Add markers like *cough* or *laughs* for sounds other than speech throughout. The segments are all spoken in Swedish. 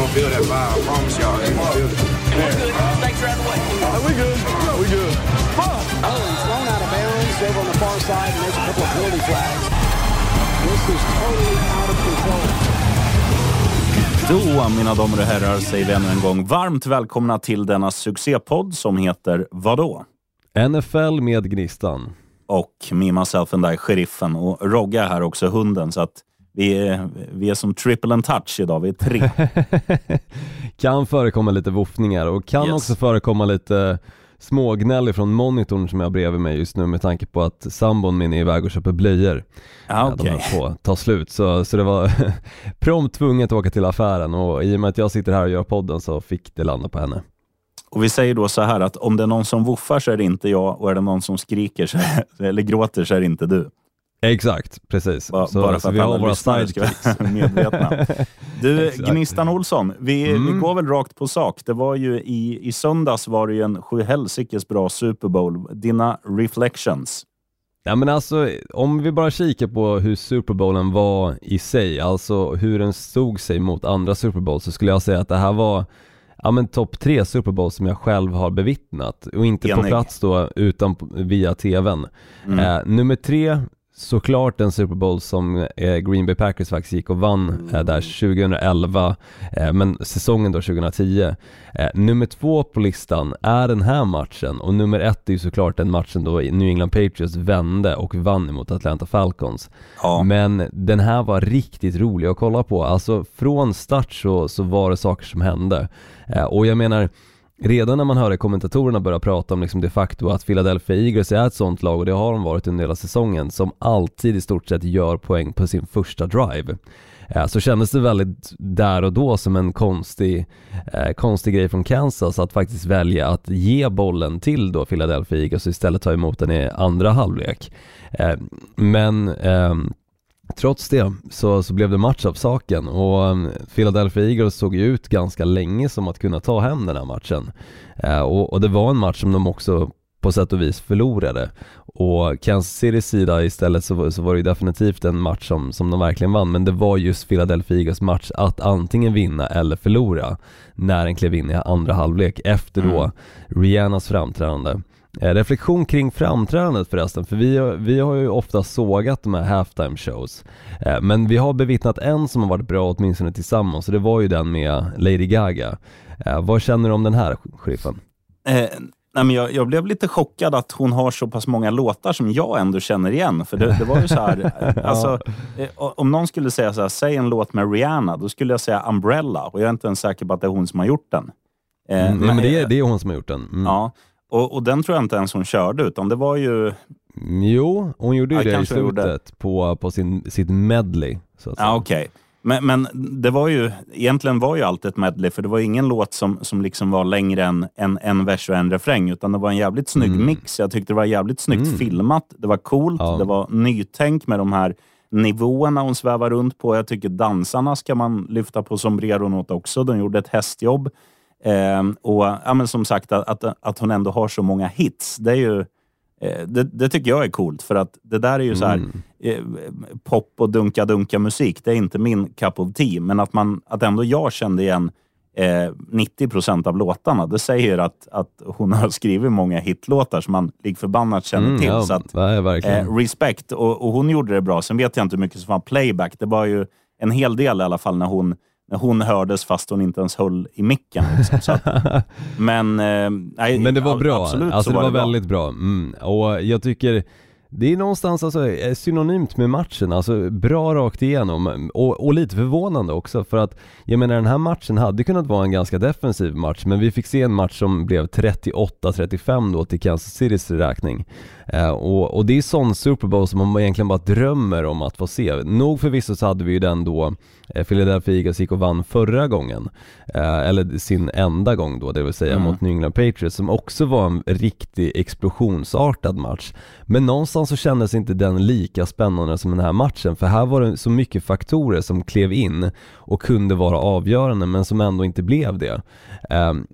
gonna feel that vibe. I promise y'all, they gonna feel it. Snakes are out of the way. Are we good? We good. Fuck! Oh, he's thrown out of bounds over on the far side, and there's a couple of penalty flags. This is totally out of control. Då, mina damer och herrar, säger vi ännu en gång varmt välkomna till denna succépodd som heter vadå? NFL med Gnistan. Och Me, Myself and I, Sheriffen och Rogga är här också, hunden. Så att vi är, vi är som triple and touch idag, vi är tre. *laughs* kan förekomma lite voffningar och kan Yes. också förekomma lite smågnäll från monitorn som jag har bredvid mig just nu med tanke på att sambon min är iväg och köper blöjor. Ja, De okej. höll på att ta slut så, så det var *laughs* prompt tvunget att åka till affären och i och med att jag sitter här och gör podden så fick det landa på henne. Och vi säger då så här att om det är någon som woffar så är det inte jag och är det någon som skriker så *laughs* eller gråter så är det inte du. Exakt, precis. Ba- så, bara för så att vi har våra sidekicks. medvetna. *laughs* Du. Gnistan Olsson, vi, vi Mm. går väl rakt på sak. Det var ju i, i söndags var det ju en sjuhelsikes bra Super Bowl. Dina reflections. Ja men alltså, om vi bara kikar på hur Super Bowlen var i sig, alltså hur den stod sig mot andra Super Bowls, så skulle jag säga att det här var Ja men topp tre Super Bowls som jag själv har bevittnat och inte på Enig. plats då utan på, via tvn. Mm. Eh, nummer tre, såklart den Super Bowl som eh, Green Bay Packers faktiskt gick och vann eh, där 2011, eh, men säsongen då 2010. Eh, nummer två på listan är den här matchen och nummer ett är ju såklart den matchen då New England Patriots vände och vann mot Atlanta Falcons. Ja. Men den här var riktigt rolig att kolla på, alltså från start så, så var det saker som hände. Och jag menar, Redan när man hörde kommentatorerna börja prata om liksom de facto att Philadelphia Eagles är ett sånt lag och det har de varit under hela säsongen som alltid i stort sett gör poäng på sin första drive. Eh, så kändes det väldigt där och då som en konstig, eh, konstig grej från Kansas att faktiskt välja att ge bollen till då Philadelphia Eagles och istället ta emot den i andra halvlek. Eh, Men ehm, Trots det så, så blev det match av saken och um, Philadelphia Eagles såg ju ut ganska länge som att kunna ta hem den här matchen. Eh, och, och det var en match som de också på sätt och vis förlorade. Och Kansas Citys sida istället så, var- så var det ju definitivt en match som, som de verkligen vann, men det var just Philadelphia Eagles match att antingen vinna eller förlora när den klev in i andra halvlek efter då Mm. Rihannas framträdande. Eh, reflektion kring framträdandet förresten, för vi, har- vi har ju ofta sågat de här halftime shows. Eh, men vi har bevittnat en som har varit bra åtminstone tillsammans och det var ju den med Lady Gaga. Eh, vad känner du om den här, sheriffen? Eh, nej men jag, jag blev lite chockad att hon har så pass många låtar som jag ändå känner igen. För det, det var ju så här, *laughs* eh, alltså, eh, om någon skulle säga så här, säg en låt med Rihanna, då skulle jag säga Umbrella. Och jag är inte ens säker på att det är hon som har gjort den. Eh, Mm, nej, men det är, det är hon som har gjort den. Mm. Ja, och, och den tror jag inte ens hon körde, utan det var ju... Jo, hon gjorde ju Ja, det i gjorde. slutet på, på sin, sitt medley. Så att. Ja, okej. Men, men det var ju, egentligen var ju allt ett medley, för det var ingen låt som, som liksom var längre än en, en vers och en refräng, utan det var en jävligt snygg Mm. mix. Jag tyckte det var jävligt snyggt Mm. filmat. Det var coolt, Ja. det var nytänk med de här nivåerna hon svävar runt på. Jag tycker dansarna ska man lyfta på sombreron åt också. De gjorde ett hästjobb. Ehm, och ja, men som sagt, att, att, att hon ändå har så många hits, det är ju eh, det, det tycker jag är coolt, för att det där är ju så här Mm. eh, pop och dunka-dunka musik. Det är inte min cup of tea, men att, man, att ändå jag kände igen eh, 90 procent av låtarna, det säger att, att hon har skrivit många hitlåtar som man lik förbannat känner Mm, till. ja, Så att, eh, respect. Och, och hon gjorde det bra. Sen vet jag inte hur mycket som var playback. Det var ju en hel del i alla fall när hon, hon hördes fast hon inte ens höll i micken. Liksom. Så *laughs* men, eh, nej, Men det var bra, Absolut alltså så det var, bra. väldigt bra. Mm. Och jag tycker det är någonstans alltså eh, synonymt med matchen, alltså bra rakt igenom och, och lite förvånande också för att jag menar den här matchen hade kunnat vara en ganska defensiv match men vi fick se en match som blev 38-35 då till Kansas Citys räkning och, och det är sån Super Bowl som man egentligen bara drömmer om att få se. Nog förvisso så hade vi ju den då eh, Philadelphia Eagles gick och vann förra gången eh, eller sin enda gång då, det vill säga Mm. mot New England Patriots som också var en riktig explosionsartad match. Men någonstans så kändes inte den lika spännande som den här matchen för här var det så mycket faktorer som klev in och kunde vara avgörande men som ändå inte blev det.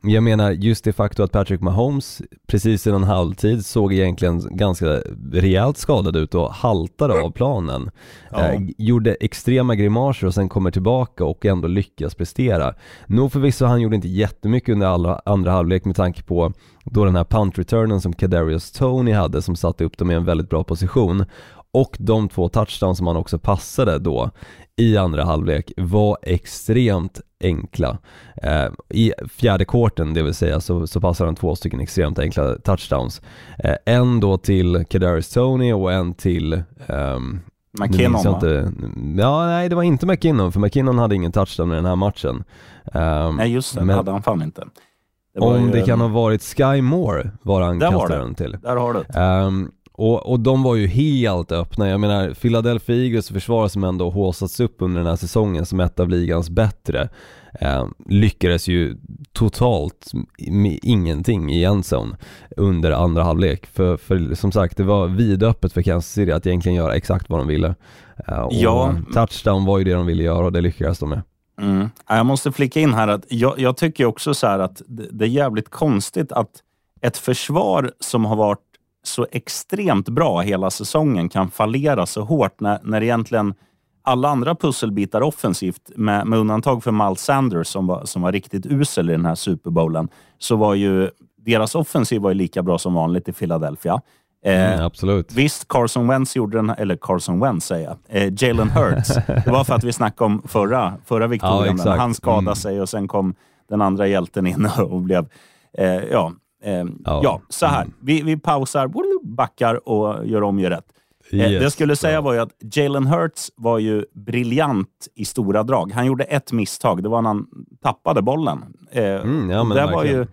Jag menar just det faktum att Patrick Mahomes precis innan halvtid såg egentligen ganska rejält skadad ut och haltade av planen. Ja. Ehm, gjorde extrema grimaser och sen kommer tillbaka och ändå lyckas prestera. Nog förvisso han gjorde inte jättemycket under alla, andra halvlek med tanke på då den här punt-returnen som Kadarius Tony hade som satte upp dem i en väldigt bra position och de två touchdowns som han också passade då i andra halvlek var extremt enkla. Eh, I fjärde korten, det vill säga, så, så passade han två stycken extremt enkla touchdowns. Eh, en då till Kadarius Tony och en till ehm, McKinnon va? inte, ja nej det var inte McKinnon för McKinnon hade ingen touchdown i den här matchen. Ehm, Nej just det, men hade han fan inte. Det om ju det kan ha varit Sky Moore var han kastade den till. Där har du det. Ehm, och, och de var ju helt öppna. Jag menar, Philadelphia Eagles försvar som ändå håsats upp under den här säsongen som ett av ligans bättre ehm, lyckades ju totalt med ingenting i endzone under andra halvlek. För, för som sagt, det var vidöppet för Kansas City att egentligen göra exakt vad de ville. Ehm, och Ja. touchdown var ju det de ville göra och det lyckades de med. Mm. Ja, Jag måste flika in här att jag, jag tycker också så att det, det är jävligt konstigt att ett försvar som har varit så extremt bra hela säsongen kan fallera så hårt när, när egentligen alla andra pusselbitar offensivt, med, med undantag för Miles Sanders som var, som var riktigt usel i den här Superbowlen, så var ju deras offensiv var ju lika bra som vanligt i Philadelphia. Eh, Mm, absolut. Visst, Carson Wentz gjorde den, eller Carson Wentz säger jag, eh, Jalen Hurts. Det var för att vi snackade om förra, förra Victorian. exakt. han skadade Mm. sig och sen kom den andra hjälten in och blev, eh, ja, eh, ja. Ja. så här. Vi, vi pausar, backar och gör om, gör rätt. Eh, det Yes, jag skulle säga var ju att Jalen Hurts var ju briljant i stora drag. Han gjorde ett misstag, det var när han tappade bollen. Eh, Mm, ja, det var ju,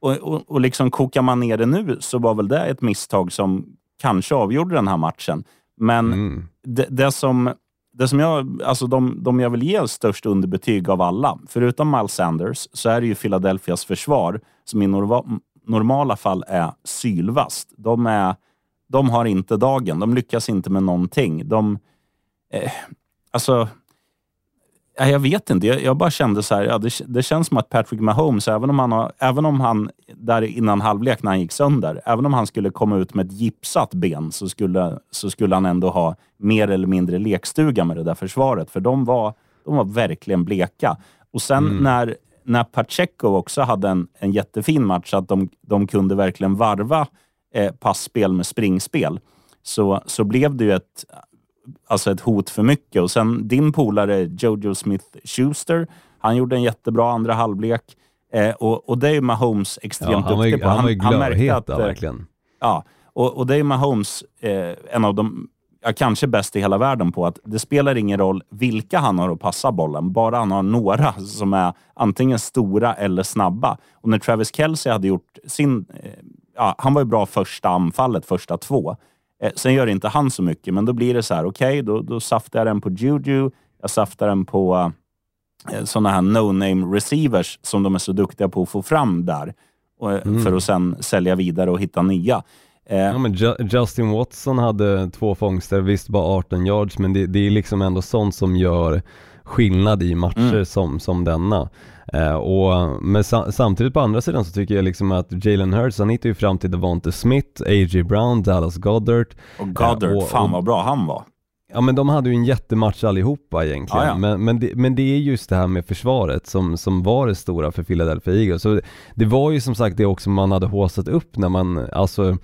och, och, och liksom kokar man ner det nu så var väl det ett misstag som kanske avgjorde den här matchen. Men Mm. det, det som, det som jag, alltså de, de jag vill ge störst underbetyg av alla, förutom Miles Sanders, så är det ju Philadelphias försvar som i norva, normala fall är sylvast. De, är, de har inte dagen. De lyckas inte med någonting. De, eh, alltså, ja, jag vet inte. Jag, jag bara kände så här, ja, det, det känns som att Patrick Mahomes, även om han, har, även om han där innan halvlek när han gick sönder, även om han skulle komma ut med ett gipsat ben så skulle, så skulle han ändå ha mer eller mindre lekstuga med det där försvaret. För de var, de var verkligen bleka. Och sen när, när Pacheco också hade en, en jättefin match, att de, de kunde verkligen varva eh, passspel med springspel, så, så blev det ju ett, alltså ett hot för mycket. Och sen din polare Jojo Smith-Schuster, han gjorde en jättebra andra halvlek. Eh, och, och det är ju Mahomes Ja, extremt han var ju, duktig på. han var ju glödhet att, där eh, verkligen. Ja, och, och det är Mahomes eh, en av de, ja, kanske bäst i hela världen på att det spelar ingen roll vilka han har att passa bollen, bara han har några som är antingen stora eller snabba. Och när Travis Kelce hade gjort sin, eh, ja, han var ju bra första anfallet, första två. Eh, sen gör inte han så mycket, men då blir det så här, okej, då, då saftar jag den på Juju, jag saftar den på eh, sådana här no-name receivers som de är så duktiga på att få fram där. Eh, För att sen sälja vidare och hitta nya. Eh, Ja men Ju- Justin Watson hade två fångster, visst bara 18 yards men det, det är liksom ändå sånt som gör skillnad i matcher Mm. som, som denna. Eh, och, men sa, samtidigt på andra sidan så tycker jag liksom att Jalen Hurts han hittar ju fram till Devonte Smith, A.J. Brown, Dallas Goddard. och Goddard, och- fan vad bra han var. Ja men de hade ju en jättematch allihopa egentligen. Ja, ja. Men, men, det, men det är just det här med försvaret som, som var det stora för Philadelphia Eagles. Så det var ju som sagt det också man hade håsat upp när man, alltså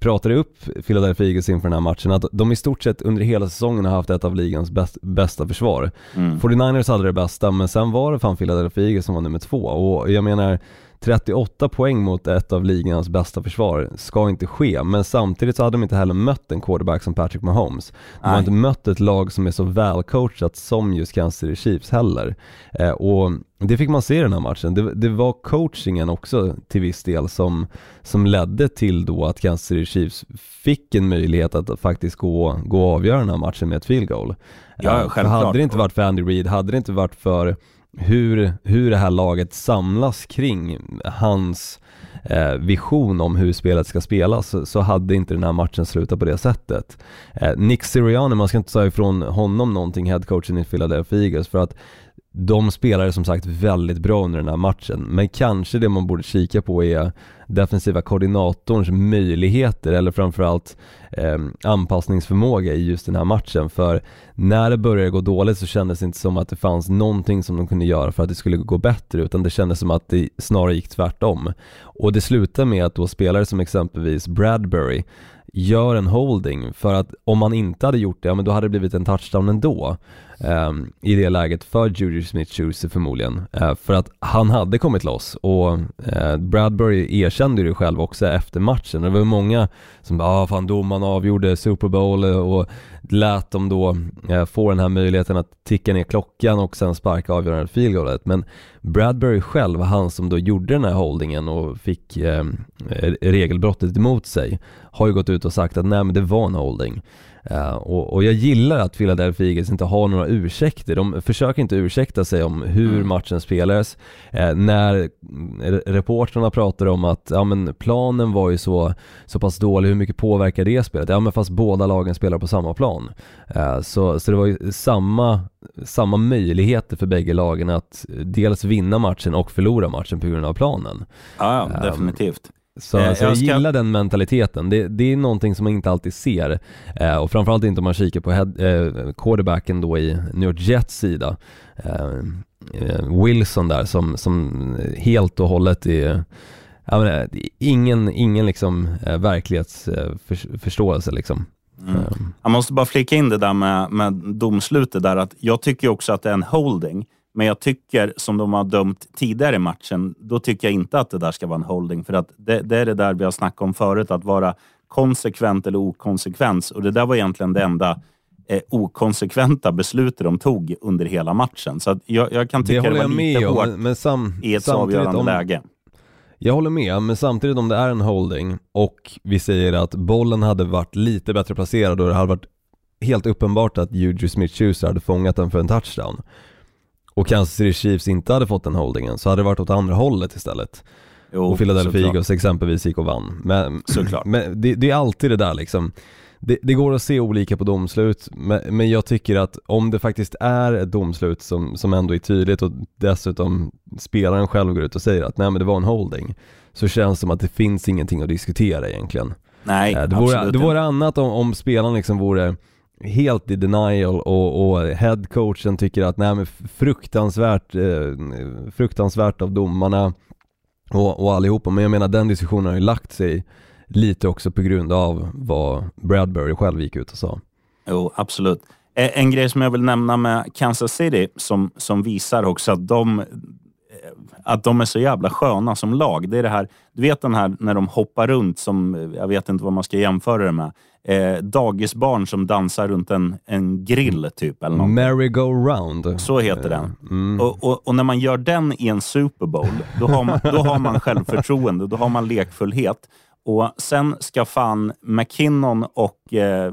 pratade upp Philadelphia Eagles inför den här matchen, att de i stort sett under hela säsongen har haft ett av ligans bäst, bästa försvar. Mm. 49ers hade det bästa, men sen var det fan Philadelphia Eagles som var nummer två. Och jag menar, 38 poäng mot ett av ligans bästa försvar ska inte ske, men samtidigt så hade de inte heller mött en quarterback som Patrick Mahomes. De har inte mött ett lag som är så välcoachat som just Kansas City Chiefs heller. Eh, och det fick man se i den här matchen. Det, det var coachingen också till viss del som, som ledde till då att Kansas City Chiefs fick en möjlighet att faktiskt gå, gå och avgöra den här matchen med ett field goal. Ja, Eh, självklart. hade det inte varit för Andy Reid, hade det inte varit för hur, hur det här laget samlas kring hans eh, vision om hur spelet ska spelas så, så, hade inte den här matchen slutat på det sättet. Eh, Nick Sirianni, man ska inte säga ifrån honom någonting, headcoachen i Philadelphia Eagles, för att de spelade som sagt väldigt bra under den här matchen, men kanske det man borde kika på är defensiva koordinatorns möjligheter eller framförallt eh, anpassningsförmåga i just den här matchen. För när det började gå dåligt så kändes det inte som att det fanns någonting som de kunde göra för att det skulle gå bättre utan det kändes som att det snarare gick tvärtom. Och det slutade med att då spelare som exempelvis Bradbury gör en holding för att om man inte hade gjort det, ja men då hade det blivit en touchdown ändå eh, i det läget för Judy Smith-Schuster förmodligen. eh, för att han hade kommit loss och eh, Bradbury erkände det själv också efter matchen. Det var många som bara, ah, fan domaren avgjorde Super Bowl eh, och lät dem då eh, få den här möjligheten att ticka ner klockan och sen sparka avgörande field goalet. Men Bradbury själv, han som då gjorde den här holdingen och fick eh, eh, regelbrottet emot sig, har ju gått ut och sagt att nej men det var en holding. Uh, och, och, jag gillar att Philadelphia Eagles inte har några ursäkter. De försöker inte ursäkta sig om hur mm. matchen spelades. Uh, när reportrarna pratar om att ja, men planen var ju så, så pass dålig, hur mycket påverkar det spelet? Ja men fast båda lagen spelar på samma plan. Uh, så, så det var ju samma, samma möjligheter för bägge lagen att dels vinna matchen och förlora matchen på grund av planen. Ja, ja definitivt. Så, eh, så jag, jag ska... gillar den mentaliteten. Det, det, är någonting som man inte alltid ser. Eh, och framförallt inte om man kikar på head, eh, quarterbacken då i New York Jets sida. Eh, eh Wilson där som, som helt och hållet är ja, men, ingen, ingen liksom eh, verklighetsförståelse liksom. Mm. Jag måste bara flika in det där med, med domslutet där att jag tycker också att det är en holding. Men jag tycker, som de har dömt tidigare i matchen, då tycker jag inte att det där ska vara en holding. För att det, det är det där vi har snackat om förut, att vara konsekvent eller okonsekvent. Och det där var egentligen det enda eh, okonsekventa beslutet de tog under hela matchen. Så jag, jag, kan tycka det, det var lite hårt om, men sam, i ett avgörande om, läge. Jag håller med, men samtidigt om det är en holding och vi säger att bollen hade varit lite bättre placerad och det hade varit helt uppenbart att Juju Smith-Schuster hade fångat den för en touchdown och Kansas City Chiefs inte hade fått den holdingen så hade det varit åt andra hållet istället. Jo, och Philadelphia Eagles exempelvis gick och vann. Men, såklart. men det, det, är alltid det där liksom. Det, det, går att se olika på domslut, men, men, jag tycker att om det faktiskt är ett domslut som, som ändå är tydligt och dessutom spelaren själv går ut och säger att nej men det var en holding, så känns det som att det finns ingenting att diskutera egentligen. Nej, eh, det vore, det vore annat om, om spelaren liksom vore helt i denial och, och headcoachen tycker att nej men fruktansvärt, eh, fruktansvärt av domarna och, och allihopa. Men jag menar den diskussionen har ju lagt sig lite också på grund av vad Bradbury själv gick ut och sa. Jo, absolut. Eh, en grej som jag vill nämna med Kansas City som, som visar också att de, att de är så jävla sköna som lag. Det är det här, du vet den här när de hoppar runt som, jag vet inte vad man ska jämföra det med eh, dagisbarn som dansar runt en, en grill typ. Eller Merry-go-round. Så heter den. Mm. Och, och, och, när man gör den i en Super Bowl, då har man, då har man självförtroende, då har man lekfullhet. Och sen ska fan McKinnon och eh,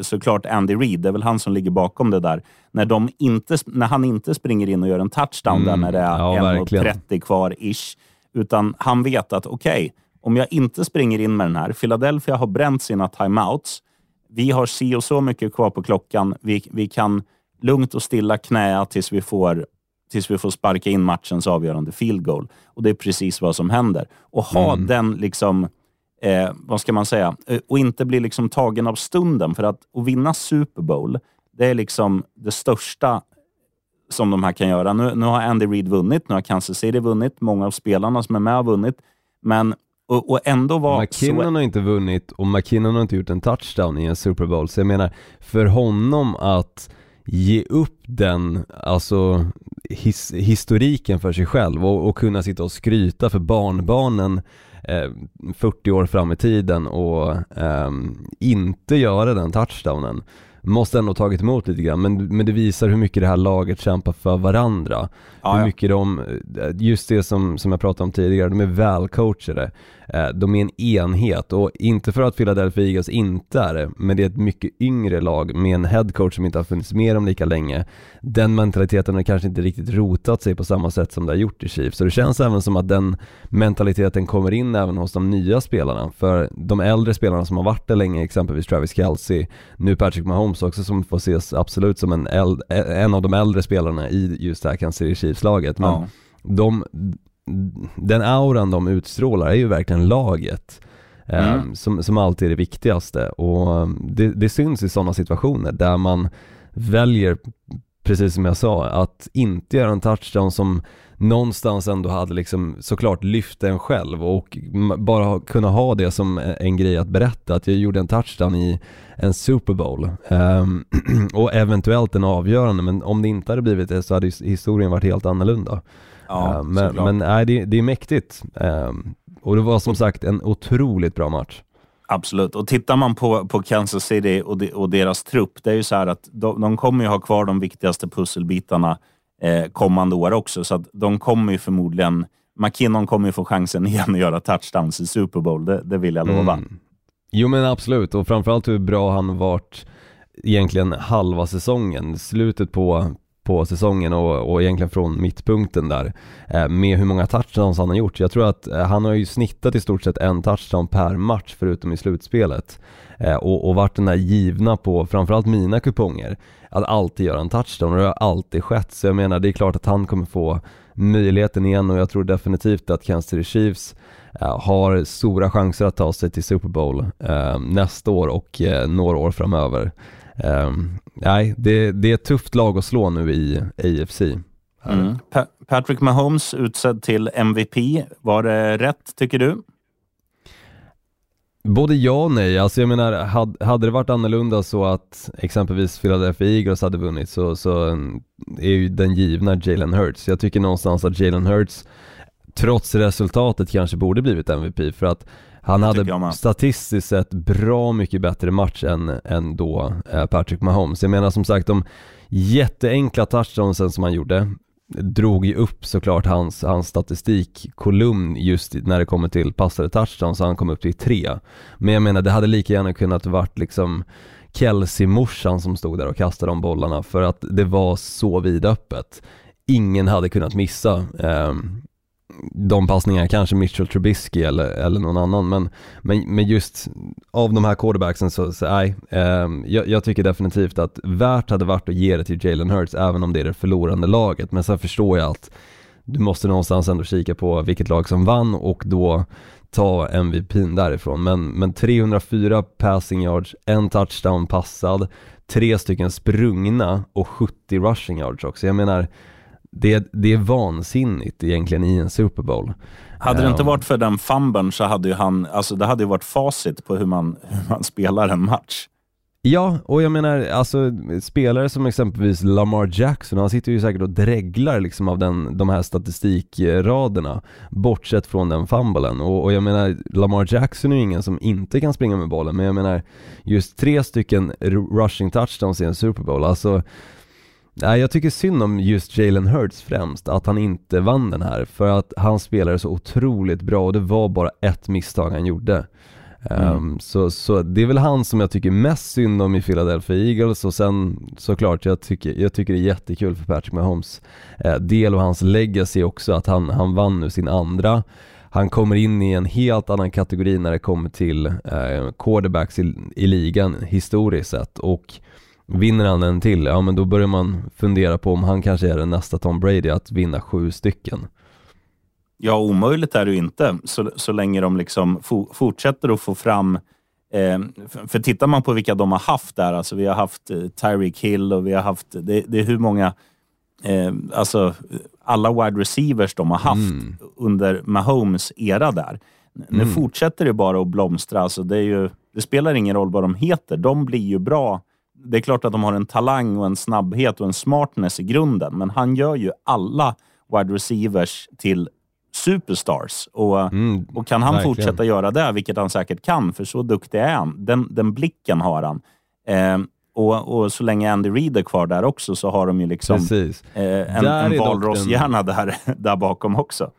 såklart Andy Reid, det är väl han som ligger bakom det där, när, de inte, när han inte springer in och gör en touchdown mm. där när det är ja, 1.30 kvar ish, utan han vet att okej, okay, om jag inte springer in med den här, Philadelphia har bränt sina timeouts. Vi har si och så mycket kvar på klockan. Vi, vi kan lugnt och stilla knäa tills vi får tills vi får sparka in matchens avgörande field goal. Och det är precis vad som händer. Och ha mm. den, liksom, eh, vad ska man säga, eh, och inte bli liksom tagen av stunden. För att, att vinna Super Bowl, det är liksom det största som de här kan göra. Nu, nu har Andy Reid vunnit, nu har Kansas City vunnit, många av spelarna som är med har vunnit. Men och, och ändå var McKinnon så... har inte vunnit och McKinnon har inte gjort en touchdown i en Super Bowl. Så jag menar, för honom att ge upp den, alltså his, historiken för sig själv och, och, kunna sitta och skryta för barnbarnen Eh, 40 år fram i tiden och eh, inte göra den touchdownen måste ändå tagit emot lite grann, men, men det visar hur mycket det här laget kämpar för varandra. Ja, hur mycket de, just det som, som jag pratade om tidigare, de är välcoachade. Eh, De är en enhet och inte för att Philadelphia Eagles inte är det, men det är ett mycket yngre lag med en headcoach som inte har funnits med dem lika länge. Den mentaliteten har kanske inte riktigt rotat sig på samma sätt som det har gjort i Chiefs. Så det känns även som att den mentaliteten kommer in även hos de nya spelarna. För de äldre spelarna som har varit där länge, exempelvis Travis Kelce, nu Patrick Mahomes också som får ses absolut som en, eld, en av de äldre spelarna i just det här Kansas Chiefs-laget. Men Ja. de, den auran de utstrålar är ju verkligen laget. eh, Mm. som, som alltid är det viktigaste och eh, det, det syns i sådana situationer där man väljer, precis som jag sa, att inte göra en touchdown som någonstans ändå hade liksom såklart lyft en själv och bara kunna ha det som en- en grej att berätta att jag gjorde en touchdown i en Super Bowl Ehm, *clears throat* och eventuellt en avgörande men om det inte hade blivit det så hade historien varit helt annorlunda. Ja, Eh, men såklart. men nej, det, det är mäktigt. Ehm, och det var som sagt en otroligt bra match. Absolut. Och tittar man på, på Kansas City och, de, och deras trupp, det är ju så här att de, de kommer ju ha kvar de viktigaste pusselbitarna eh, kommande år också. Så att de kommer ju förmodligen... McKinnon kommer ju få chansen *laughs* igen att göra touchdowns i Super Bowl, det, det vill jag lova. Mm. Jo men absolut, och framförallt hur bra han varit egentligen halva säsongen, slutet på, på säsongen och, och egentligen från mittpunkten där eh, med hur många touchdowns han har gjort. Jag tror att eh, han har ju snittat i stort sett en touchdown per match förutom i slutspelet eh, och, och varit den där givna på framförallt mina kuponger att alltid göra en touchdown och det har alltid skett så jag menar det är klart att han kommer få möjligheten igen och jag tror definitivt att Kansas City Chiefs har stora chanser att ta sig till Super Bowl eh, nästa år och eh, några år framöver. Eh, nej, det, det är ett tufft lag att slå nu i AFC. Mm. Pa- Patrick Mahomes utsedd till MVP. Var det rätt, tycker du? Både ja och nej, alltså jag menar hade, hade det varit annorlunda så att exempelvis Philadelphia Eagles hade vunnit så, så mm, är ju den givna Jalen Hurts. Jag tycker någonstans att Jalen Hurts trots resultatet kanske borde blivit MVP för att han hade statistiskt sett bra mycket bättre match än, än då eh, Patrick Mahomes. Jag menar som sagt de jätteenkla touchdownsen som han gjorde drog ju upp såklart hans, hans statistikkolumn just när det kommer till passade touchdowns så han kom upp till tre. Men jag menar det hade lika gärna kunnat varit liksom Kelsey-morsan som stod där och kastade de bollarna för att det var så vidöppet. Ingen hade kunnat missa ehm, de passningarna, kanske Mitchell Trubisky eller, eller någon annan men, men, men just av de här quarterbacksen så, så nej, eh, jag, jag tycker definitivt att värt hade varit att ge det till Jalen Hurts även om det är det förlorande laget men sen förstår jag att du måste någonstans ändå kika på vilket lag som vann och då ta MVPn därifrån men, men 304 passing yards, en touchdown passad, tre stycken sprungna och 70 rushing yards också. Jag menar det, det är vansinnigt egentligen i en Super Bowl. Hade det inte Ehm, varit för den fumben så hade ju han, alltså det hade ju varit facit på hur man, hur man spelar en match. Ja, och jag menar alltså spelare som exempelvis Lamar Jackson, han sitter ju säkert och dreglar liksom av den, de här statistikraderna bortsett från den fumblen och, och jag menar Lamar Jackson är ju ingen som inte kan springa med bollen men jag menar just tre stycken ru- rushing touchdowns i en Super Bowl, alltså Nej, jag tycker synd om just Jalen Hurts främst, att han inte vann den här för att han spelade så otroligt bra och det var bara ett misstag han gjorde. Ehm, så, så det är väl han som jag tycker mest synd om i Philadelphia Eagles och sen såklart jag tycker, jag tycker det är jättekul för Patrick Mahomes eh, del och hans legacy också att han, han vann nu sin andra. Han kommer in i en helt annan kategori när det kommer till eh, quarterbacks i, i ligan historiskt sett och Vinner han en till, ja men då börjar man fundera på om han kanske är den nästa Tom Brady att vinna sju stycken. Ja, omöjligt är det ju inte, så, så länge de liksom fo, fortsätter att få fram... Eh, för, för tittar man på vilka de har haft där, alltså vi har haft eh, Tyreek Hill och vi har haft... Det, det är hur många... Eh, alltså alla wide receivers de har haft Mm. under Mahomes era där. N- Nu fortsätter det bara att blomstra. Alltså det, ju, det spelar ingen roll vad de heter. De blir ju bra. Det är klart att de har en talang och en snabbhet och en smartness i grunden, men han gör ju alla wide receivers till superstars. Och, Mm, och kan han verkligen. fortsätta göra det, vilket han säkert kan, för så duktig är han, den, den blicken har han. Eh, och, och så länge Andy Reid är kvar där också så har de ju liksom eh, en, Där en valroshjärna där, *laughs* där bakom också.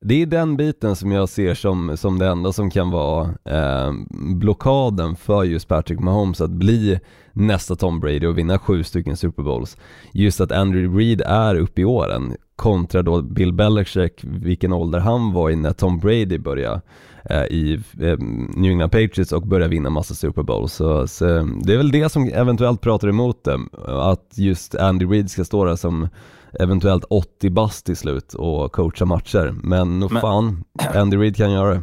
Det är den biten som jag ser som, som det enda som kan vara eh, blockaden för just Patrick Mahomes att bli nästa Tom Brady och vinna sju stycken Super Bowls. Just att Andrew Reid är uppe i åren kontra då Bill Belichick, vilken ålder han var i när Tom Brady började eh, i eh, New England Patriots och började vinna massa Super Bowls. Så, så det är väl det som eventuellt pratar emot det, att just Andy Reid ska stå där som eventuellt 80 bast till slut och coacha matcher. Men nog fan, Andy Reid kan göra det.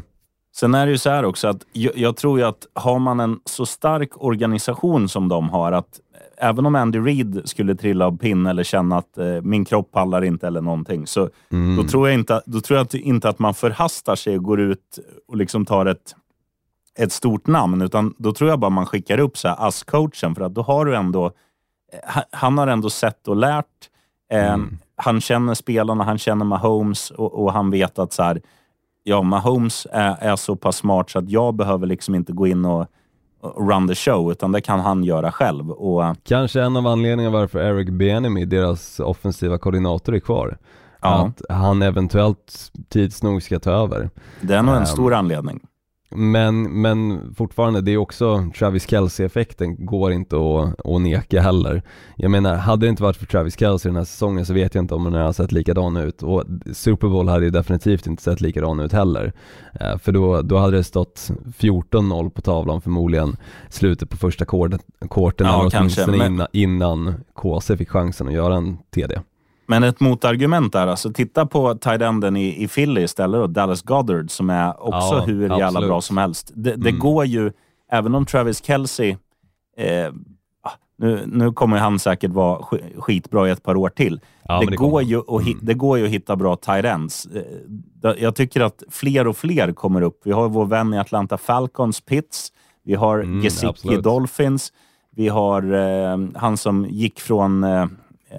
Sen är det ju så här också att jag, jag tror ju att har man en så stark organisation som de har att även om Andy Reid skulle trilla av pinn eller känna att eh, min kropp pallar inte eller någonting så Mm. då tror jag, inte, då tror jag att- inte att man förhastar sig och går ut och liksom tar ett, ett stort namn utan då tror jag bara man skickar upp så här ASS-coachen för att då har du ändå eh, han- har ändå sett och lärt. Eh, Mm. Han känner spelarna, han känner Mahomes och, och han vet att så här, ja, Mahomes är, är så pass smart så att jag behöver liksom inte gå in och run the show, utan det kan han göra själv. Och, Kanske en av anledningarna varför Eric Bieniemy, deras offensiva koordinator, är kvar. Ja. Att han eventuellt tids nog ska ta över. det är nog en Ehm, stor anledning. Men, men fortfarande, det är också Travis Kelce-effekten går inte att, att neka heller. Jag menar, hade det inte varit för Travis Kelce den här säsongen så vet jag inte om den hade sett likadan ut och Super Bowl hade ju definitivt inte sett likadan ut heller. Eh, För då, då hade det stått 14-0 på tavlan förmodligen slutet på första kvarten Ja, kanske, men- innan, innan KC fick chansen att göra en TD. Men ett motargument där, alltså titta på tight enden i, i Philly istället då, Dallas Goddard som är också Ja, hur jävla absolut. bra som helst. Det, det Mm. går ju, även om Travis Kelce, eh, ah, nu, nu kommer han säkert vara sk- skitbra i ett par år till. Ja, det, det går ju att, Mm. det går ju att hitta bra tight ends. Eh, Jag tycker att fler och fler kommer upp. Vi har vår vän i Atlanta Falcons, Pitts. Vi har Mm, Gesicki. Dolphins. Vi har eh, han som gick från, eh,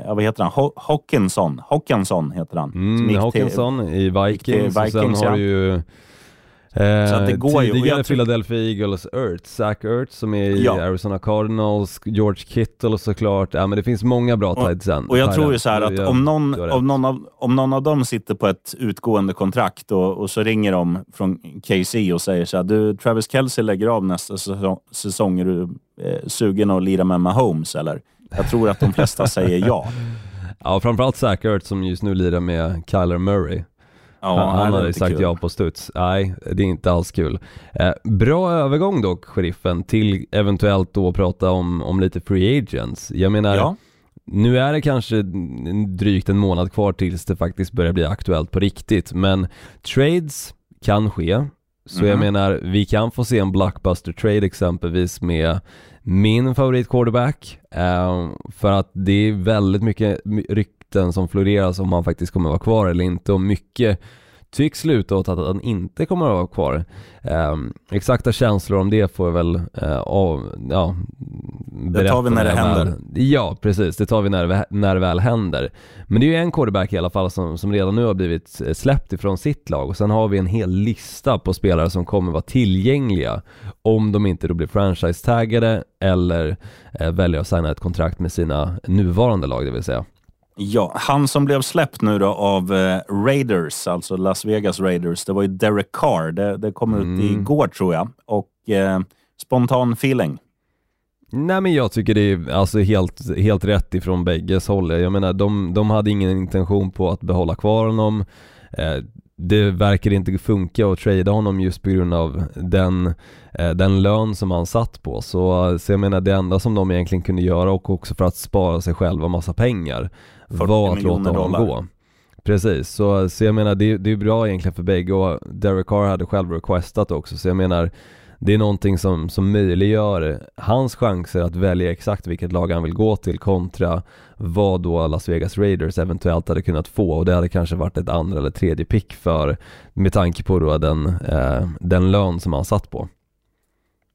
ja, vad heter han? Ho- Hawkinson. Hawkinson heter han. Mm, gick Hawkinson i Vikings, och sen Vikings, har ja. du ju Så Eh, att det går ju, och tidigare Philadelphia Eagles Earth, Zach Ertz som är i Ja. Arizona Cardinals, George Kittle såklart, ja men det finns många bra ends. Och jag tror ju så här att Jag- om någon, om, någon av, om någon av dem sitter på ett utgående kontrakt och, och så ringer de från KC och säger så här, du Travis Kelce lägger av nästa säsong, säsong är du eh, sugen att lira med Mahomes eller? Jag tror att de flesta säger ja. Ja framförallt Zach Ertz som just nu lirar med Kyler Murray. Ja, han han hade sagt kul. ja på studs. Nej, det är inte alls kul. Eh, bra övergång dock, sheriffen, till eventuellt då prata om, om lite free agents. Jag menar, Ja, Nu är det kanske drygt en månad kvar tills det faktiskt börjar bli aktuellt på riktigt, men trades kan ske. Så jag Mhm. menar, vi kan få se en blockbuster trade exempelvis med min favorit quarterback. eh, för att det är väldigt mycket rykten som florerar om han faktiskt kommer vara kvar eller inte och mycket tycks luta åt att han inte kommer att vara kvar. Eh, exakta känslor om det får jag väl eh, av, ja, Det tar vi när det händer. Väl, ja, precis. Det tar vi när när det väl händer. Men det är ju en quarterback i alla fall som, som redan nu har blivit eh, släppt ifrån sitt lag och sen har vi en hel lista på spelare som kommer vara tillgängliga om de inte då blir franchise-taggade eller eh, väljer att signa ett kontrakt med sina nuvarande lag, det vill säga. Ja, han som blev släppt nu då av eh, Raiders, alltså Las Vegas Raiders, det var ju Derek Carr. Det, det kom ut Mm. igår tror jag. Och eh, spontan feeling. Nej men jag tycker det är alltså helt, helt rätt ifrån bägges håll. Jag menar de, de hade ingen intention på att behålla kvar honom. Eh, det verkar inte funka att trada honom just på grund av den, eh, den lön som han satt på. Så, så jag menar det enda som de egentligen kunde göra och också för att spara sig själva massa pengar 40 var att låta honom dollar. gå. Precis, så, så jag menar det, det är bra egentligen för bägge och Derek Carr hade själv requestat också så jag menar det är någonting som, som möjliggör hans chanser att välja exakt vilket lag han vill gå till kontra vad då Las Vegas Raiders eventuellt hade kunnat få och det hade kanske varit ett andra eller tredje pick för med tanke på då den, eh, den lön som han satt på.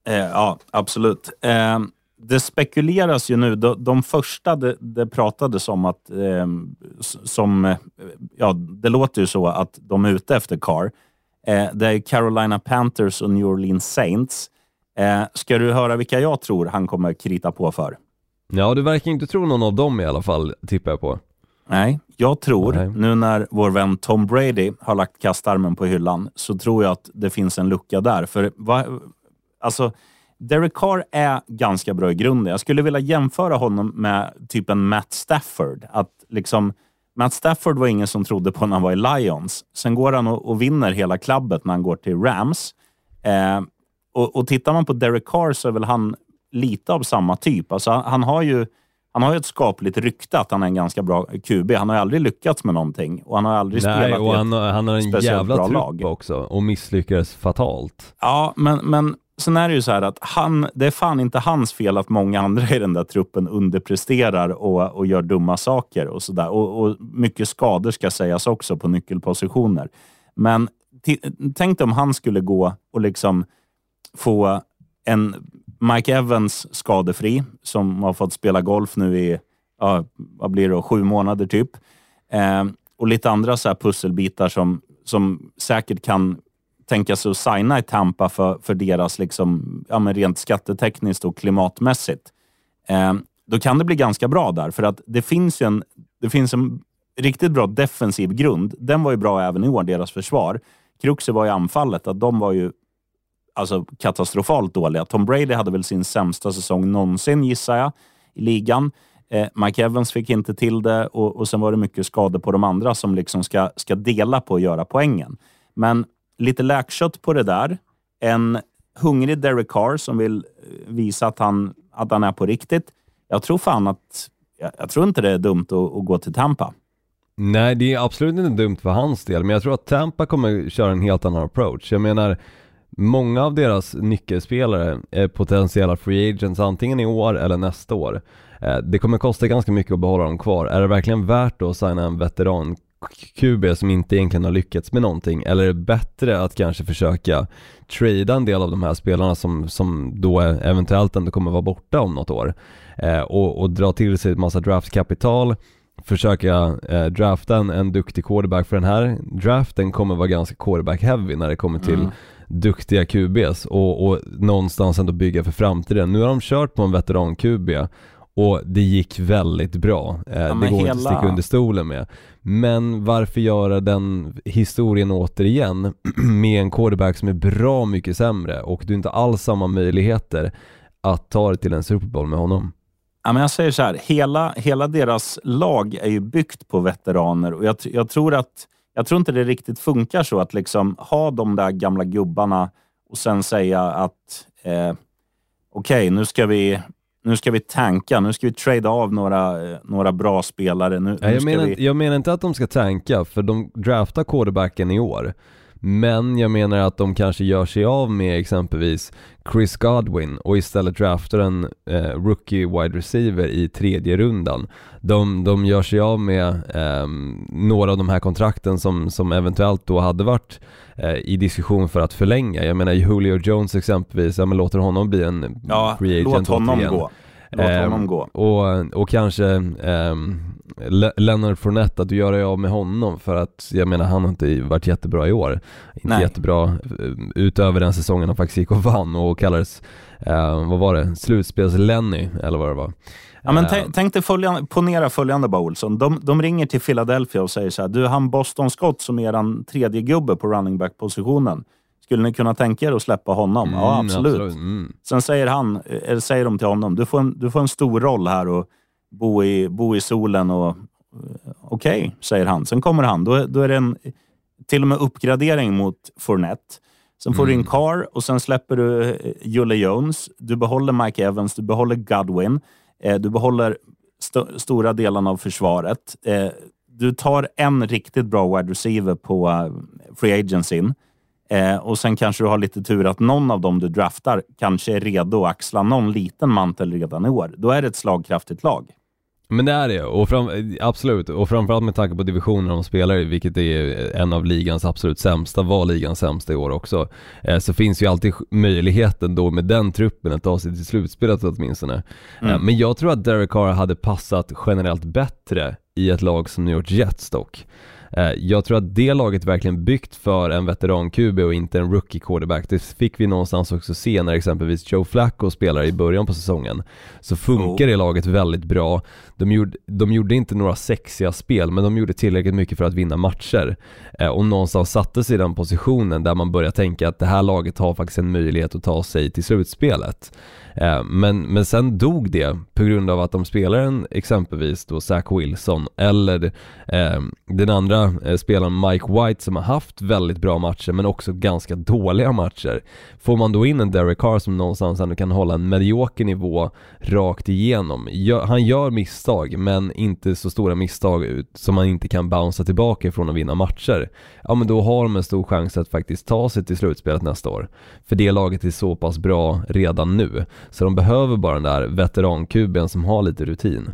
Eh, ja, absolut. Eh, det spekuleras ju nu, de, de första det, det pratades om att, eh, som, eh, ja, det låter ju så att de är ute efter Carr. Eh, det är Carolina Panthers och New Orleans Saints. Eh, ska du höra vilka jag tror han kommer krita på för? Ja, du verkar inte tro någon av dem i alla fall, tippar jag på. Nej, jag tror, Nej. nu när vår vän Tom Brady har lagt kastarmen på hyllan, så tror jag att det finns en lucka där. För va, alltså, Derek Carr är ganska bra i grunden. Jag skulle vilja jämföra honom med typ en Matt Stafford. Att liksom, Matt Stafford var ingen som trodde på när han var i Lions. Sen går han och, och vinner hela klabbet när han går till Rams. Eh, och, och tittar man på Derek Carr så är väl han lite av samma typ. Alltså, han, har ju han har ju ett skapligt rykte att han är en ganska bra QB. Han har ju aldrig lyckats med någonting och han har aldrig Nej, spelat i och ett han, har- han har en jävla bra trupp lag. också och misslyckades fatalt. Ja, men, men sen är det ju så här att han, det är fan inte hans fel att många andra i den där truppen underpresterar och, och gör dumma saker och sådär. Och, och mycket skador ska sägas också på nyckelpositioner. Men tänk dig om han skulle gå och liksom få en Mike Evans skadefri, som har fått spela golf nu i, ja, vad blir det, då, sju månader typ. Eh, och lite andra så här pusselbitar som, som säkert kan tänka sig att signa i Tampa för, för deras liksom, ja, men rent skattetekniskt och klimatmässigt. Eh, då kan det bli ganska bra där, för att det finns ju en, det finns en riktigt bra defensiv grund. Den var ju bra även i år, deras försvar. Kruxet var ju anfallet, att de var ju alltså, katastrofalt dåliga. Tom Brady hade väl sin sämsta säsong någonsin, gissar jag, i ligan. Eh, Mike Evans fick inte till det och, och sen var det mycket skador på de andra som liksom ska, ska dela på att göra poängen. Men lite läkkött på det där. En hungrig Derek Carr som vill eh, visa att han, att han är på riktigt. Jag tror fan att... Jag, jag tror inte det är dumt att, att gå till Tampa. Nej, det är absolut inte dumt för hans del, men jag tror att Tampa kommer köra en helt annan approach. Jag menar, många av deras nyckelspelare är potentiella free agents antingen i år eller nästa år. Eh, det kommer kosta ganska mycket att behålla dem kvar. Är det verkligen värt då att signa en veteran QB som inte egentligen har lyckats med någonting? Eller är det bättre att kanske försöka trada en del av de här spelarna som, som då eventuellt ändå kommer vara borta om något år eh, och, och dra till sig ett massa draftkapital försöka eh, drafta en, en duktig quarterback för den här draften kommer vara ganska quarterback heavy när det kommer till Mm. duktiga QBs och, och någonstans ändå bygga för framtiden. Nu har de kört på en veteran QB och det gick väldigt bra. Eh, det men går inte hela- att sticka under stolen med. Men varför göra den historien återigen *clears throat* med en quarterback som är bra mycket sämre och du inte alls samma möjligheter att ta dig till en Super Bowl med honom? Ja, men jag säger så här, hela, hela deras lag är ju byggt på veteraner och jag, jag, tror att, jag tror inte det riktigt funkar så att liksom ha de där gamla gubbarna och sen säga att eh, okej, nu, ska vi, nu ska vi tanka, nu ska vi trada av några, några bra spelare. Nu, nu jag, ska menar, vi... inte- jag menar inte att de ska tanka, för de draftar quarterbacken i år. Men jag menar att de kanske gör sig av med exempelvis Chris Godwin och istället draftar en eh, rookie wide receiver i tredje rundan. De, de gör sig av med ehm, några av de här kontrakten som, som eventuellt då hade varit eh, i diskussion för att förlänga. Jag menar Julio Jones exempelvis, ja men låter honom bli en Ja, free agent låt honom återigen. gå. Låt Ehm, honom gå. Och, och kanske um, Leonard Fournette, att du gör dig av med honom för att jag menar han har inte varit jättebra i år. Inte Nej. jättebra eh, utöver den säsongen han faktiskt gick och vann och kallades, eh, vad var det, slutspels-Lenny eller vad det var. Ja, men tänk, tänk dig följande, ponera följande bara Olsson. De, de ringer till Philadelphia och säger så här, du han Boston Scott som är eran tredje gubbe på running back positionen Skulle ni kunna tänka er att släppa honom? ja, mm, absolut. Mm. Sen säger, han, eller säger de till honom, du får en, du får en stor roll här och bo i, bo i solen. och eh, Okej, säger han. Sen kommer han. Då, då är det en till och med uppgradering mot Fournette. Sen får du in Carr och sen släpper du eh, Julie Jones. Du behåller Mike Evans, du behåller Godwin. Eh, du behåller st- stora delarna av försvaret. Eh, du tar en riktigt bra wide receiver på eh, free agencyn. Eh, och sen kanske du har lite tur att någon av dem du draftar kanske är redo att axla någon liten mantel redan i år. Då är det ett slagkraftigt lag. Men det är det, och fram, absolut. Och framförallt med tanke på divisionen de spelar i, vilket är en av ligans absolut sämsta, var ligans sämsta i år också. Eh, så finns ju alltid möjligheten då med den truppen att ta sig till slutspelet åtminstone. Eh, men jag tror att Derek Carr hade passat generellt bättre i ett lag som New York Jets dock. Eh, jag tror att det laget verkligen byggt för en veteran-QB och inte en rookie quarterback. Det fick vi någonstans också se när exempelvis Joe Flacco spelar i början på säsongen. Så funkar det laget väldigt bra. De gjorde, de gjorde inte några sexiga spel, men de gjorde tillräckligt mycket för att vinna matcher. Eh, och någonstans satte sig i den positionen där man börjar tänka att det här laget har faktiskt en möjlighet att ta sig till slutspelet. Eh, men, men sen dog det på grund av att de spelar en exempelvis då Zach Wilson eller eh, den andra eh, spelaren Mike White som har haft väldigt bra matcher men också ganska dåliga matcher. Får man då in en Derek Carr som någonstans ändå kan hålla en medioker nivå rakt igenom. Han gör misstag men inte så stora misstag som man inte kan bouncea tillbaka ifrån och vinna matcher. Ja men då har de en stor chans att faktiskt ta sig till slutspelet nästa år. För det laget är så pass bra redan nu. Så de behöver bara den där veterankuben som har lite rutin.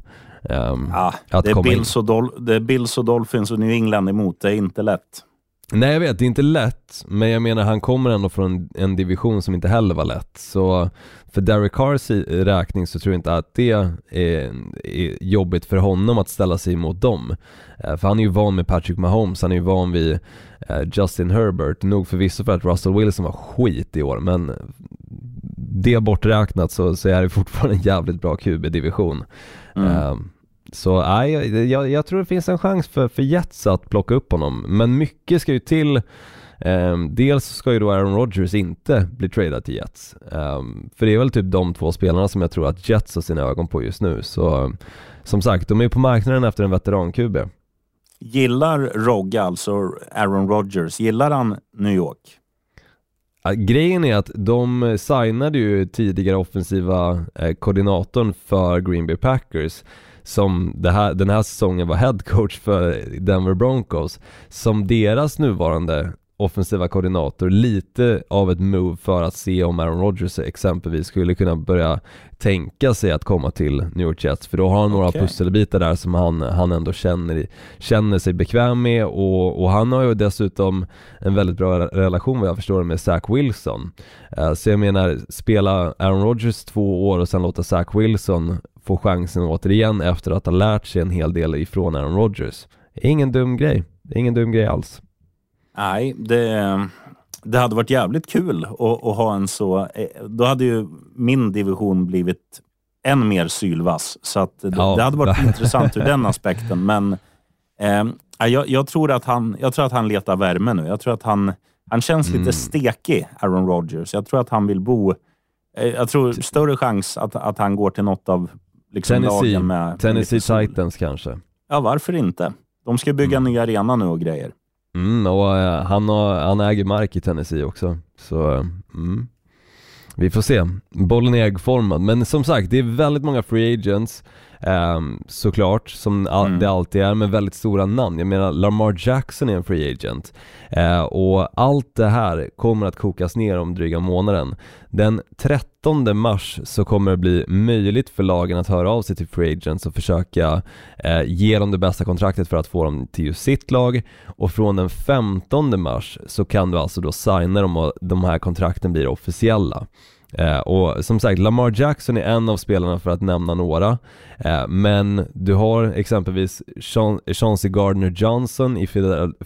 Um, ja, det, är Bills och Dol det är Bills och Dolphins och New England emot, det är inte lätt. Nej jag vet, det är inte lätt, men jag menar han kommer ändå från en, division som inte heller var lätt. Så för Derek Carrs räkning så tror jag inte att det är, är jobbigt för honom att ställa sig emot dem. Uh, för han är ju van med Patrick Mahomes, han är ju van vid uh, Justin Herbert. Nog förvisso för att Russell Wilson var skit i år, men det borträknat så, så är det fortfarande en jävligt bra QB-division. Mm. Uh, så nej, jag, jag, tror det finns en chans för, för Jets att plocka upp honom, men mycket ska ju till Um, dels ska ju då Aaron Rodgers inte bli tradad till Jets. Um, för det är väl typ de två spelarna som jag tror att Jets har sina ögon på just nu. Så som sagt, de är på marknaden efter en veteran-QB. Gillar Rogge, alltså Aaron Rodgers, gillar han New York? Grejen är att de signade ju tidigare offensiva eh, koordinatorn för Green Bay Packers som här, den här säsongen var head coach för Denver Broncos som deras nuvarande offensiva koordinator lite av ett move för att se om Aaron Rodgers exempelvis skulle kunna börja tänka sig att komma till New York Jets för då har han några okay. pusselbitar där som han, han ändå känner, känner sig bekväm med och, och han har ju dessutom en väldigt bra relation vad jag förstår med Zach Wilson. Uh, så jag menar, spela Aaron Rodgers två år och sen låta Zach Wilson få chansen återigen efter att ha lärt sig en hel del ifrån Aaron Rodgers. Ingen dum grej, ingen dum grej alls. Nej, det, det hade varit jävligt kul att, att, ha en så... Eh, då hade ju min division blivit än mer sylvass. Så att det, ja. det hade varit *laughs* intressant ur den aspekten. Men eh, jag, jag, tror att han, jag tror att han letar värme nu. Jag tror att han, han känns mm. lite stekig, Aaron Rodgers. Jag tror att han vill bo... Eh, jag tror större chans att, att han går till något av liksom, Tennessee, lagen med... Tennessee Titans kanske? Ja, varför inte? De ska bygga mm. ny arena nu och grejer. Mm, och uh, han, har, han äger mark i Tennessee också, så uh, mm. Vi får se. Bollen är äggformad, men som sagt, det är väldigt många free agents um, såklart, som mm. det alltid är, med väldigt stora namn. Jag menar, Lamar Jackson är en free agent. Uh, och allt det här kommer att kokas ner om dryga månaden. Den 13 mars så kommer det bli möjligt för lagen att höra av sig till free agents och försöka uh, ge dem det bästa kontraktet för att få dem till just sitt lag. Och från den 15 mars så kan du alltså då signa dem och de här kontrakten blir officiella. Eh, och som sagt, Lamar Jackson är en av spelarna för att nämna några. Eh, men du har exempelvis Chauncey Gardner Johnson i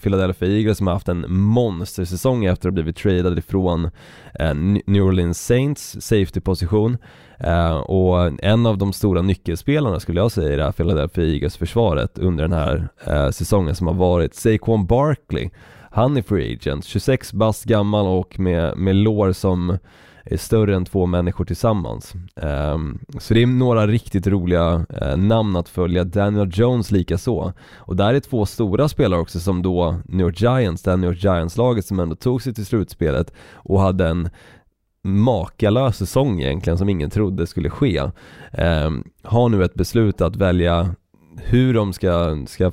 Philadelphia Eagles som har haft en monstersäsong efter att ha blivit tradad ifrån eh, New Orleans Saints safety-position. Eh, och en av de stora nyckelspelarna skulle jag säga i det här Philadelphia Eagles-försvaret under den här eh, säsongen som har varit, Saquon Barkley. Han är free agent, 26 bast gammal och med, med lår som är större än två människor tillsammans. Um, så det är några riktigt roliga uh, namn att följa, Daniel Jones lika så. Och där är två stora spelare också som då New York Giants, det New York Giants-laget som ändå tog sig till slutspelet och hade en makalös säsong egentligen som ingen trodde skulle ske. Um, har nu ett beslut att välja hur de ska, ska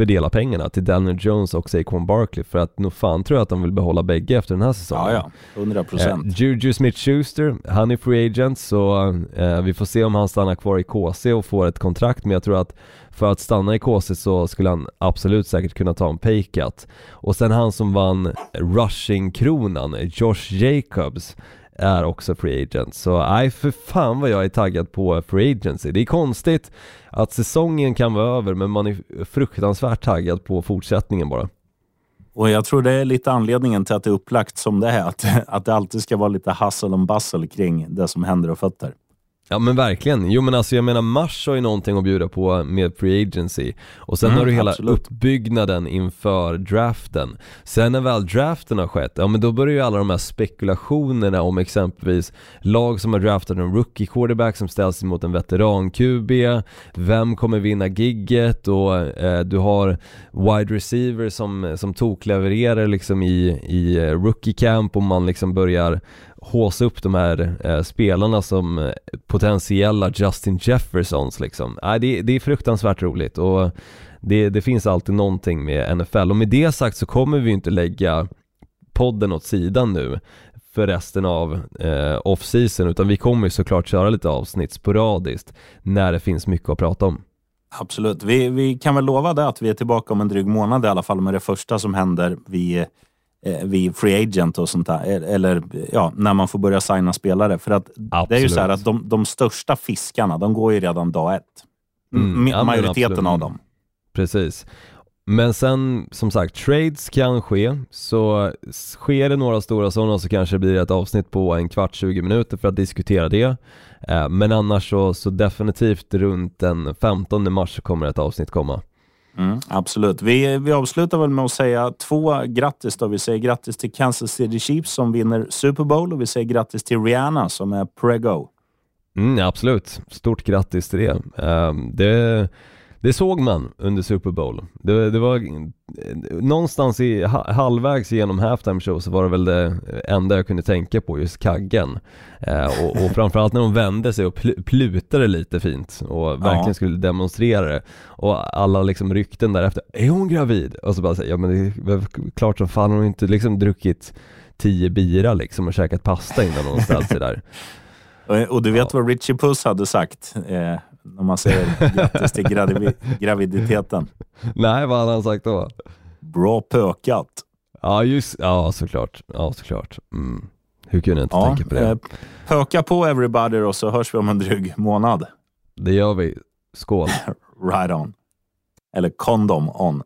fördela pengarna till Daniel Jones och Saquon Barkley för att nog fan tror jag att de vill behålla bägge efter den här säsongen. Ja, ja. 100 procent. Eh, Juju Smith-Schuster, han är free agent så eh, vi får se om han stannar kvar i KC och får ett kontrakt men jag tror att för att stanna i KC så skulle han absolut säkert kunna ta en paycut. Och sen han som vann rushing-kronan, Josh Jacobs, är också free agent. Så nej, för fan vad jag är taggad på free agency. Det är konstigt att säsongen kan vara över, men man är fruktansvärt taggad på fortsättningen bara. Och jag tror det är lite anledningen till att det är upplagt som det är. Att, att det alltid ska vara lite hustle och bustle kring det som händer och fötter. Ja men verkligen, jo men alltså jag menar mars har ju någonting att bjuda på med Free Agency och sen Mm, har du hela absolut. uppbyggnaden inför draften. Sen när väl draften har skett, ja men då börjar ju alla de här spekulationerna om exempelvis lag som har draftat en rookie quarterback som ställs mot en veteran QB, vem kommer vinna gigget och eh, du har wide receiver som, som toklevererar liksom i, i eh, rookie camp och man liksom börjar håsa upp de här eh, spelarna som eh, potentiella Justin Jeffersons liksom. Äh, det, det är fruktansvärt roligt och det, det finns alltid någonting med NFL och med det sagt så kommer vi ju inte lägga podden åt sidan nu för resten av eh, off-season utan vi kommer ju såklart köra lite avsnitt sporadiskt när det finns mycket att prata om. Absolut. Vi, vi kan väl lova det att vi är tillbaka om en dryg månad i alla fall med det första som händer vid, eh, vid free agent och sånt där. E- Eller ja, när man får börja signa spelare. För att det är ju så här att de, de största fiskarna, de går ju redan dag ett. Mm, ja, majoriteten absolut. av dem. Precis. Men sen som sagt, trades kan ske, så sker det några stora sådana så kanske det blir ett avsnitt på en kvart, 20 minuter för att diskutera det. Eh, Men annars så, så definitivt runt den 15 mars så kommer ett avsnitt komma. Mm, absolut. Vi, vi avslutar väl med att säga två grattis. Då. Vi säger grattis till Kansas City Chiefs som vinner Super Bowl och vi säger grattis till Rihanna som är prego. Mm, absolut, stort grattis till det. Eh, det. Det såg man under Super Bowl. Det, det var någonstans i ha- halvvägs genom halftime show så var det väl det enda jag kunde tänka på, just kaggen. Eh, och, och framförallt när de vände sig och pl- plutade lite fint och verkligen Ja. skulle demonstrera det. Och alla liksom rykten därefter, är hon gravid? Och så bara säga, ja men det är klart som fan, hon har inte liksom druckit tio bira liksom och käkat pasta innan hon ställt sig där. Och, *laughs* och du vet vad Richie Puss hade sagt eh, när man säger grattis till gravi- graviditeten? Nej, vad hade han sagt då? Bra pökat. Ja just, ja såklart, ja såklart. Mm. Hur kunde jag inte Ja, tänka på det? eh, pöka på everybody och så hörs vi om en dryg månad. Det gör vi. Skål. *laughs* Right on. Eller kondom on.